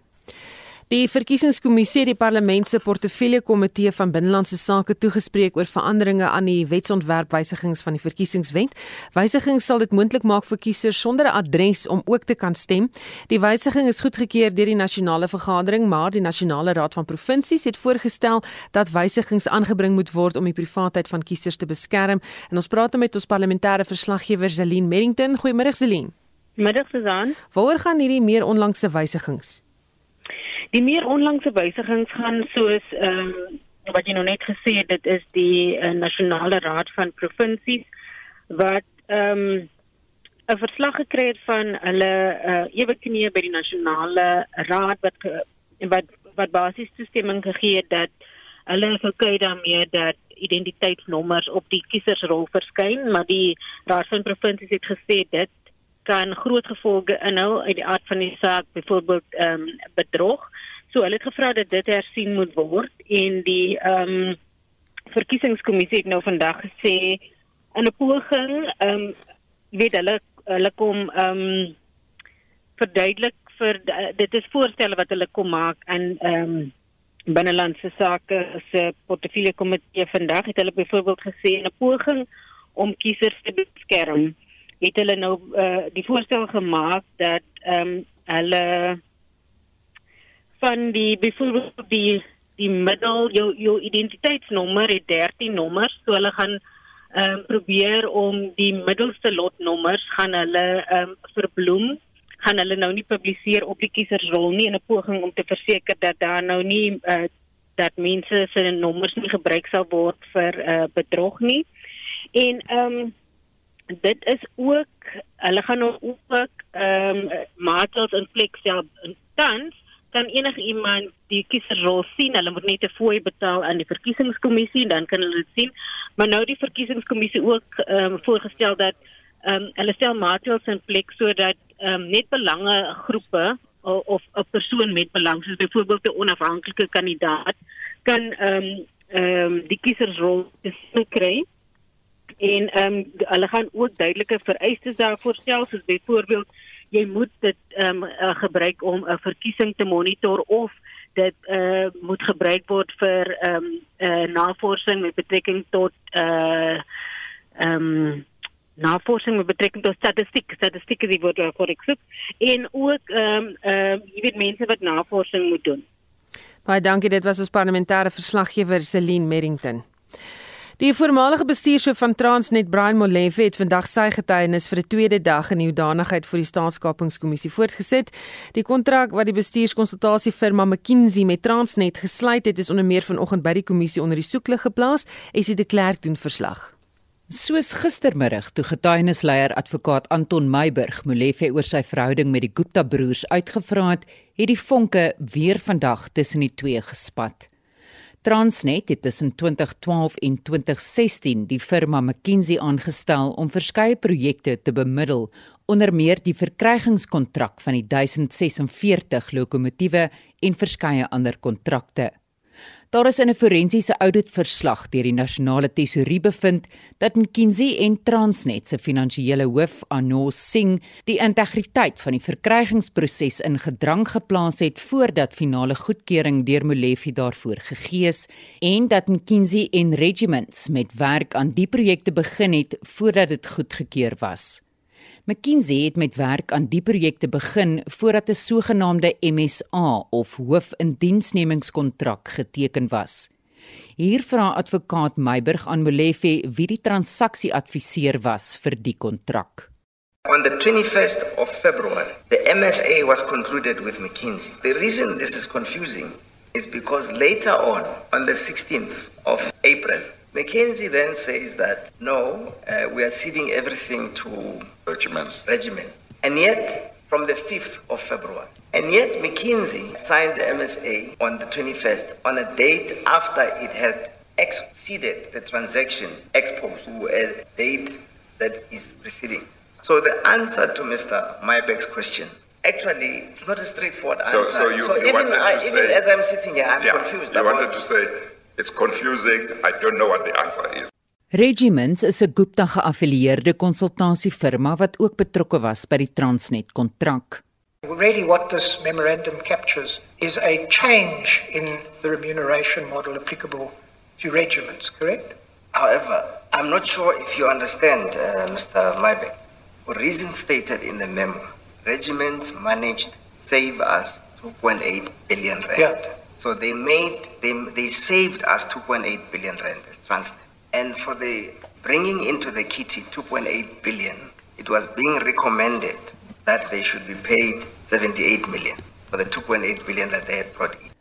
Die verkiesingskommissie het die parlement se portefeulje komitee van binnelandse sake toegespreek oor veranderinge aan die wetsontwerpwysigings van die verkiesingswet. Wysigings sal dit moontlik maak vir kiesers sonder 'n adres om ook te kan stem. Die wysiging is goedgekeur deur die nasionale vergadering, maar die nasionale raad van provinsies het voorgestel dat wysigings aangebring moet word om die privaatheid van kiesers te beskerm. En ons praat nou met ons parlementêre verslaggewer Zelin Merrington. Goeiemôre Zelin. Middag Susan. Waaroor gaan hierdie meer onlangse wysigings? Die meer onlangse wysigings gaan soos ehm um, wat jy nou net gesê het, dit is die uh, nasionale raad van provinsies wat ehm um, 'n verslag gekry het van hulle uh, ewe knie by die nasionale raad wat wat wat basies toestemming gegee het dat hulle gekry daarmee dat identiteitsnommers op die kiesersrol verskyn, maar die raad van provinsies het gesê dit kan groot gevolge inhou uit die aard van die saak, byvoorbeeld ehm um, bedrog. So hulle het gevra dat dit hersien moet word en die ehm um, verkiesingskommissie het nou vandag gesê in 'n poging ehm um, weet hulle hulle kom ehm um, verduidelik vir dit is voorstelle wat hulle kom maak en ehm um, binnelandse sake se portefeulje komitee vandag het hulle byvoorbeeld gesê 'n poging om kiesers te beskerm het hulle nou uh, die voorstel gemaak dat ehm um, hulle van die byvoorbeeld die die middel jou jou identiteitsnommer het 13 nommers so hulle gaan ehm um, probeer om die middelste lotnommers gaan hulle ehm um, verbloem gaan hulle nou nie publiseer op die kiesersrol nie in 'n poging om te verseker dat daar nou nie uh, dat mense se nommers nie gebruik sal word vir uh, bedrog nie. En ehm um, dit is ook hulle gaan nou ook ehm um, maatreëls in plek in tans kan enige iemand die kiesersrol sien? Hulle moet net 'n fooi betaal aan die verkiesingskommissie en dan kan hulle dit sien. Maar nou die verkiesingskommissie ook ehm um, voorgestel dat ehm um, hulle stel maatreëls in plek sodat ehm um, net belange groepe of 'n persoon met belang soos byvoorbeeld 'n onafhanklike kandidaat kan ehm um, ehm um, die kiesersrol kry. En ehm um, hulle gaan ook duidelike vereistes daarvoor stel soos byvoorbeeld jy moet dit ehm um, gebruik om 'n verkiesing te monitor of dit uh, moet gebruik word vir ehm um, uh, navorsing met betrekking tot uh ehm um, navorsing met betrekking tot statistiek. Statistiek is die woord waarvoor ek soek. En ook ehm um, ehm uh, jy weet mense wat navorsing moet doen. Baie dankie. Dit was ons parlementêre verslaggewer Celine Merrington Die voormalige bestuurshoof van Transnet, Brian Molefe, het vandag sy getuienis vir 'n tweede dag in die hoedanigheid voor die staatskapingskommissie voortgesit. Die kontrak wat die bestuurskonsultasiefirma McKinsey met Transnet gesluit het, is onder meer vanoggend by die kommissie onder die soeklig geplaas. Esie de Klerk doen verslag. Soos gistermiddag toe getuienisleier advokaat Anton Meiburg Molefe oor sy verhouding met die Gupta broers uitgevra het, het die vonke weer vandag tussen die twee gespat. Transnet het tussen 2012 en 2016 die firma McKinsey aangestel om verskeie projekte te bemiddel, onder meer die verkrygingskontrak van die 1046 lokomotiewe en verskeie ander kontrakte. Daar is in 'n forensiese auditverslag deur die nasionale tesourie bevind dat McKinsey en Transnet se finansiële hoof, Anos Singh, die integriteit van die verkrygingsproses in gedrang geplaas het voordat finale goedkeuring deur Molefe daarvoor gegee is en dat McKinsey en Regiments met werk aan die projekte begin het voordat dit goedgekeur was. McKinsey het met werk aan die projekte begin voordat 'n sogenaamde MSA of hoofindiensnemingskontrak geteken was. Hier vra advokaat Meiburg aan Molefe wie die transaksie adviseur was vir die kontrak. On the 21st of February, the MSA was concluded with McKinsey. The reason this is confusing is because later on, on the 16th of April, McKinsey then says that no, uh, we are ceding everything to regiments. Regiment. And yet, from the 5th of February, and yet McKinsey signed the MSA on the 21st on a date after it had exceeded the transaction exposed to a date that is preceding. So the answer to Mr. Mybeck's question Actually, it's not a straightforward so, answer. So, you, so you even, I, even as I'm sitting here, I'm yeah, confused. You wanted to say it's confusing. I don't know what the answer is. Regiments is 'n Gupta geaffilieerde konsultasiefirma wat ook betrokke was by die Transnet kontrak. Really what this memorandum captures is a change in the remuneration model applicable to regiments, correct? However, I'm not sure if you understand, uh, Mr. Mybeck. For reasons stated in the memo, regiments managed save us 2.8 billion rand. Yeah. So they made they, they saved us 2.8 billion rand Transnet. And for the bringing into the kitty 2.8 billion, it was being recommended that they should be paid 78 million for the 2.8 billion that they had brought in.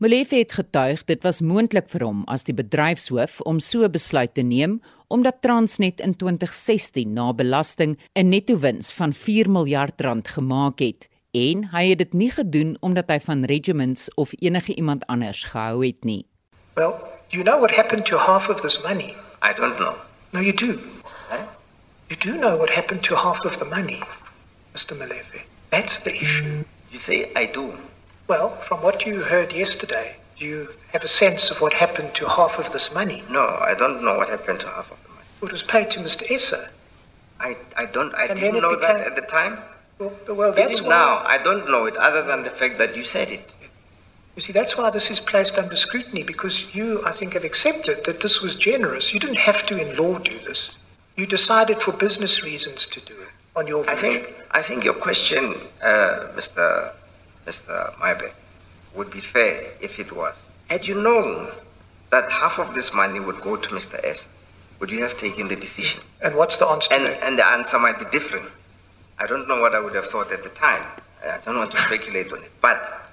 Molefe het getuig dit was moontlik vir hom as die bedryfshoof om so besluit te neem omdat Transnet in 2016 na belasting 'n netto-wins van 4 miljard rand gemaak het en hy het dit nie gedoen omdat hy van regiments of enige iemand anders gehou het nie. Well, you know what happened to half of this money? I don't know. No, you do. Huh? You do know what happened to half of the money, Mr. Molefe. That's the issue. You say I do. Well, from what you heard yesterday, do you have a sense of what happened to half of this money? No, I don't know what happened to half of the money. It was paid to Mr. Esser. I, I don't I And didn't know that at the time. Well, that's now, I don't know it other than the fact that you said it. You see, that's why this is placed under scrutiny because you, I think, have accepted that this was generous. You didn't have to, in law, do this. You decided for business reasons to do it on your. I think I think your question, uh, Mr. Mr. Mybeck, would be fair if it was. Had you known that half of this money would go to Mr. S, would you have taken the decision? And what's the answer? And and the answer might be different. I don't know what I would have thought at the time. I don't want to speculate on it, but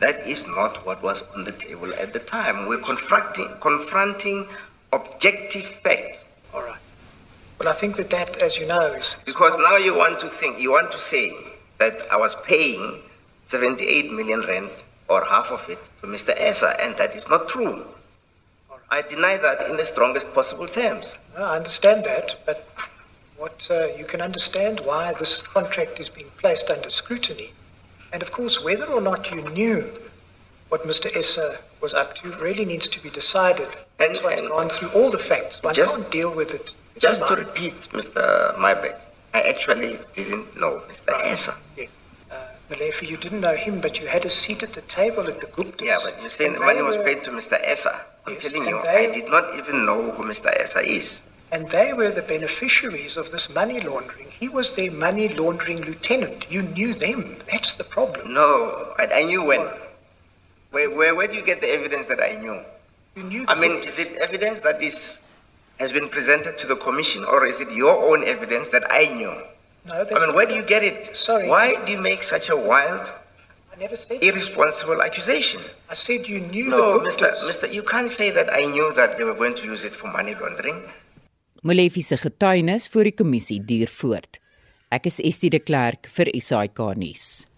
that is not what was on the table at the time. We're confronting confronting objective facts. All right. Well, I think that that, as you know, is Because now you want to think, you want to say that I was paying 78 million rand or half of it to Mr. Essa, and that is not true. I deny that in the strongest possible terms. No, I understand that, but what uh, you can understand why this contract is being placed under scrutiny, and of course, whether or not you knew what Mr. Esser was up to really needs to be decided. And, That's why gone through all the facts. One Just- can't deal with it. Just to repeat, Mr. Mybeck, I actually didn't know Mr. esser. Essa. Malefi, you didn't know him, but you had a seat at the table at the Guptas. Yeah, but you And the money was paid to Mr. Esser. I'm telling you, they- I did not even know who Mr. Esser is. And they were the beneficiaries of this money laundering. He was their money laundering lieutenant. You knew them. That's the problem. No, I, I knew when. Where, where, where do you get the evidence that I knew? You knew. I mean, is it evidence that is has been presented to the commission, or is it your own evidence that I knew? No, that's I mean, where do you get it? Sorry. Why do you make such a wild, I never said. irresponsible accusation? I said you knew No, the Mr. Mr. You can't say that I knew that they were going to use it for money laundering. Molefe se getuienis voor die kommissie duur voort. Ek is Estie de Klerk vir SAK nuus.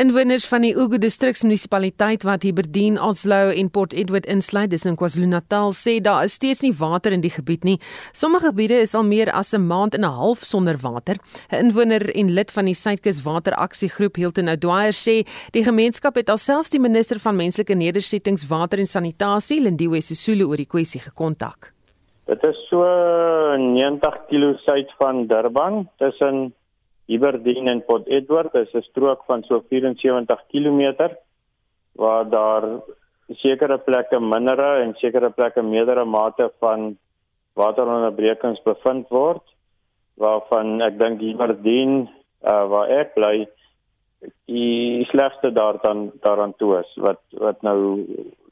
Inwoners van die Ugu distriksmunisipaliteit wat Hiberdien, Oslo en Port Edward insluit, dis in KwaZulu-Natal, sê daar is steeds nie water in die gebied nie. Sommige gebiede is al meer as 'n maand en 'n half sonder water. 'n Inwoner en lid van die Suidkus Wateraksiegroep, Hilton O'Dwyer, sê die gemeenskap het alselfs die minister van menslike nedersettings, water en sanitasie, Lindiwe Sisulu, oor die kwessie gekontak. Dit is so 90 km suid van Durban, tussen Iberdien en Port Edward is 'n strook van so 74 km waar daar sekere plekke mindere en sekere plekke meerdere mate van wateronderbrekings bevind word waarvan ek dink Iberdien uh, waar ek bly die slegste daar dan daaraan toe is wat wat nou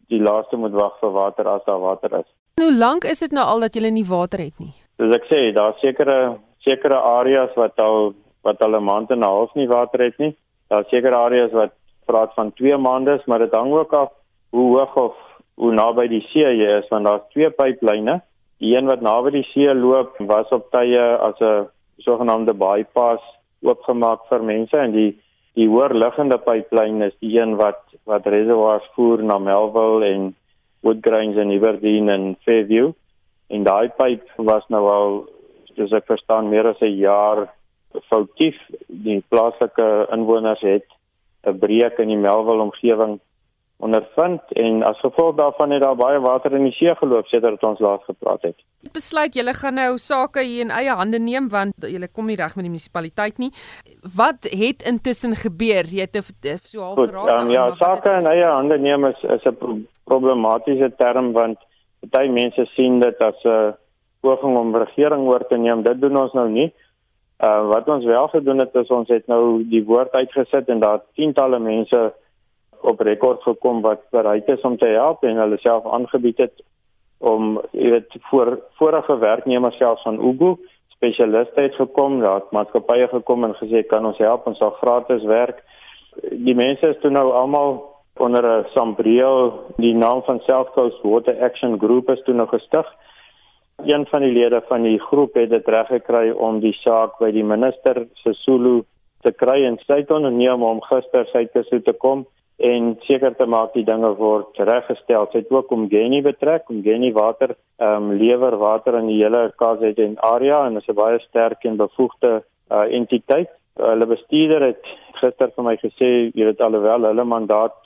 die laaste moet wag vir water as daar water is. Hoe lank is dit nou al dat jy nie water het nie? Soos ek sê, daar sekere sekere areas wat al wat al 'n maand en 'n half nie water het nie. Daar seker areas wat praat van 2 maande, maar dit hang ook af hoe hoog of hoe naby die see jy is want daar's twee pyplyne. Die een wat naby die see loop was op tye as 'n sogenaamde bypass oopgemaak vir mense en die die hoër liggende pyplyn is die een wat wat reservoirs voer na Melville en Woodgrange en Iberdeen en Fairview. En daai pyp was nou al soos ek verstaan meer as 'n jaar foutief. Die plaaslike inwoners het 'n breek in die Melville omgewing ondervind en as gevolg daarvan het daar baie water in die see geloop sedert ons laas gepraat het. Ek besluit julle gaan nou sake hier in eie hande neem want julle kom nie reg met die munisipaliteit nie. Wat het intussen gebeur? Jy het so half geraak. Um, ja, sake in eie hande neem is is 'n problematiese term want baie mense sien dit as 'n poging om regering oor te neem. Dit doen ons nou nie. Uh wat ons wel gedoen het is ons het nou die woord uitgesit en daar tientalle mense op rekord gekom wat bereid is om te help en hulle self aangebied het om jy weet voor vorige werknemers self van Ugu spesialiste het gekom, daar het maatskappye gekom en gesê kan ons help ons sal gratis werk. Die mense is toe nou almal onder 'n sambreel die naam van South Coast Water Action Group is toe nou gestig een van die lede van die groep het dit reg gekry om die saak by die minister Sesulu te kry en sy het onderneem om gister sy toe te kom en seker te maak die dinge word reggestel. Sy het ook om Geni betrek, om Geni water ehm um, lewer water in die hele KZN area en is 'n baie sterk en bevoegde uh, entiteit. Hulle bestuurder het gister vir my gesê jy weet alhoewel hulle mandaat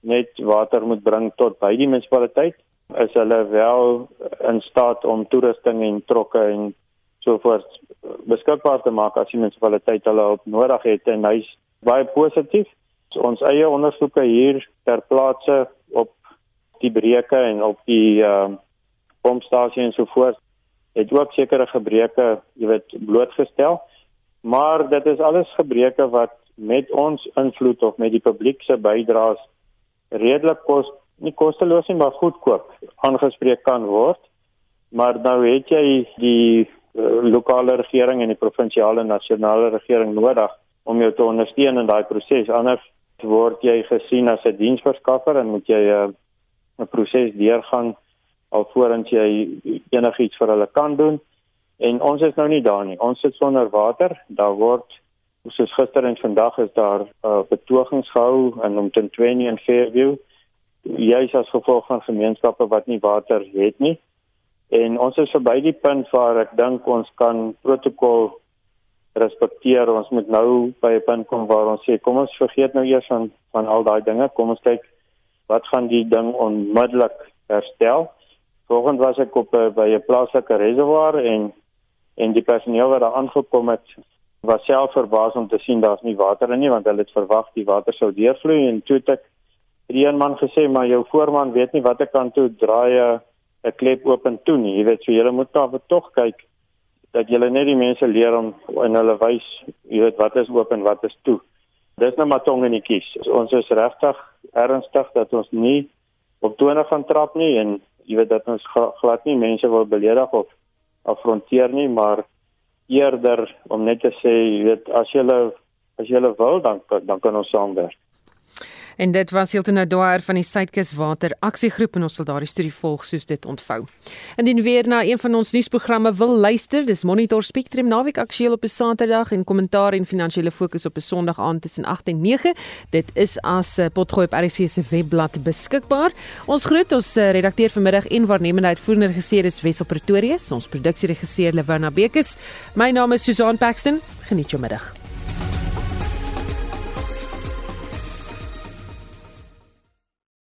net water moet bring tot by die munisipaliteit is hulle wel in staat om toerusting en trokke en so voort beskikbaar te maak as die munisipaliteit hulle hulp nodig het en hy's baie positief. So ons eie ondersoeke hier ter plaatse op die breuke en op die ehm uh, pompstasie en so voort het ook sekere gebreke, jy weet, blootgestel. Maar dit is alles gebreke wat met ons invloed of met die publiek se bydraes redelik kos nie kosteloos nie, maar goedkoop aangespreek kan word. Maar nou het jy die uh, lokale regering en die provinsiale en nasionale regering nodig om jou te ondersteun in daai proses. Anders word jy gesien as 'n diensverskaffer en moet jy uh, 'n proses deurgaan alvorens jy enigiets vir hulle kan doen. En ons is nou nie daar nie. Ons sit sonder water. Daar word soos gister en vandag is daar uh, betogings gehou in Omtrent en Fairview juis as gevolg van gemeenskappe wat nie water het nie. En ons is verby die punt waar ek dink ons kan protokol respekteer. Ons moet nou by 'n punt kom waar ons sê kom ons vergeet nou eers van van al daai dinge. Kom ons kyk wat gaan die ding onmiddellik herstel. Volgens was ek op by 'n plaaslike reservoir en en die personeel wat daar aangekom het was self verbaas om te sien daar's nie water in nie want hulle het verwag die water sou deurvloei en toe het ek die een man gesê maar jou voorman weet nie watter kant toe draai 'n klep oop en toe nie. Jy weet so jy moet daar tog kyk dat jy net die mense leer om en hulle wys jy weet wat is oop en wat is toe. Dis nou maar tong in die kies. Ons is regtig ernstig dat ons nie op tone gaan trap nie en jy weet dat ons glad nie mense wil beledig of afronteer nie, maar eerder om net te sê jy weet as jy as jy wil dan dan kan ons saamwerk. En dit was Hilton Adwar van die Suidkus Water Aksiegroep en ons sal daardie storie volg soos dit ontvou. Indien weer na een van ons nuusprogramme wil luister, dis Monitor Spectrum naweek aktueel op 'n Saterdag en kommentaar en finansiële fokus op 'n Sondag aand tussen 8 en 9. Dit is as eh, potgooi op RC se webblad beskikbaar. Ons groet ons eh, redakteur vanmiddag en waarnemende uitvoerende regisseur is Wessel Pretorius, ons produksieregisseur Lewana Bekes. My naam is Susan Paxton. Geniet jou middag.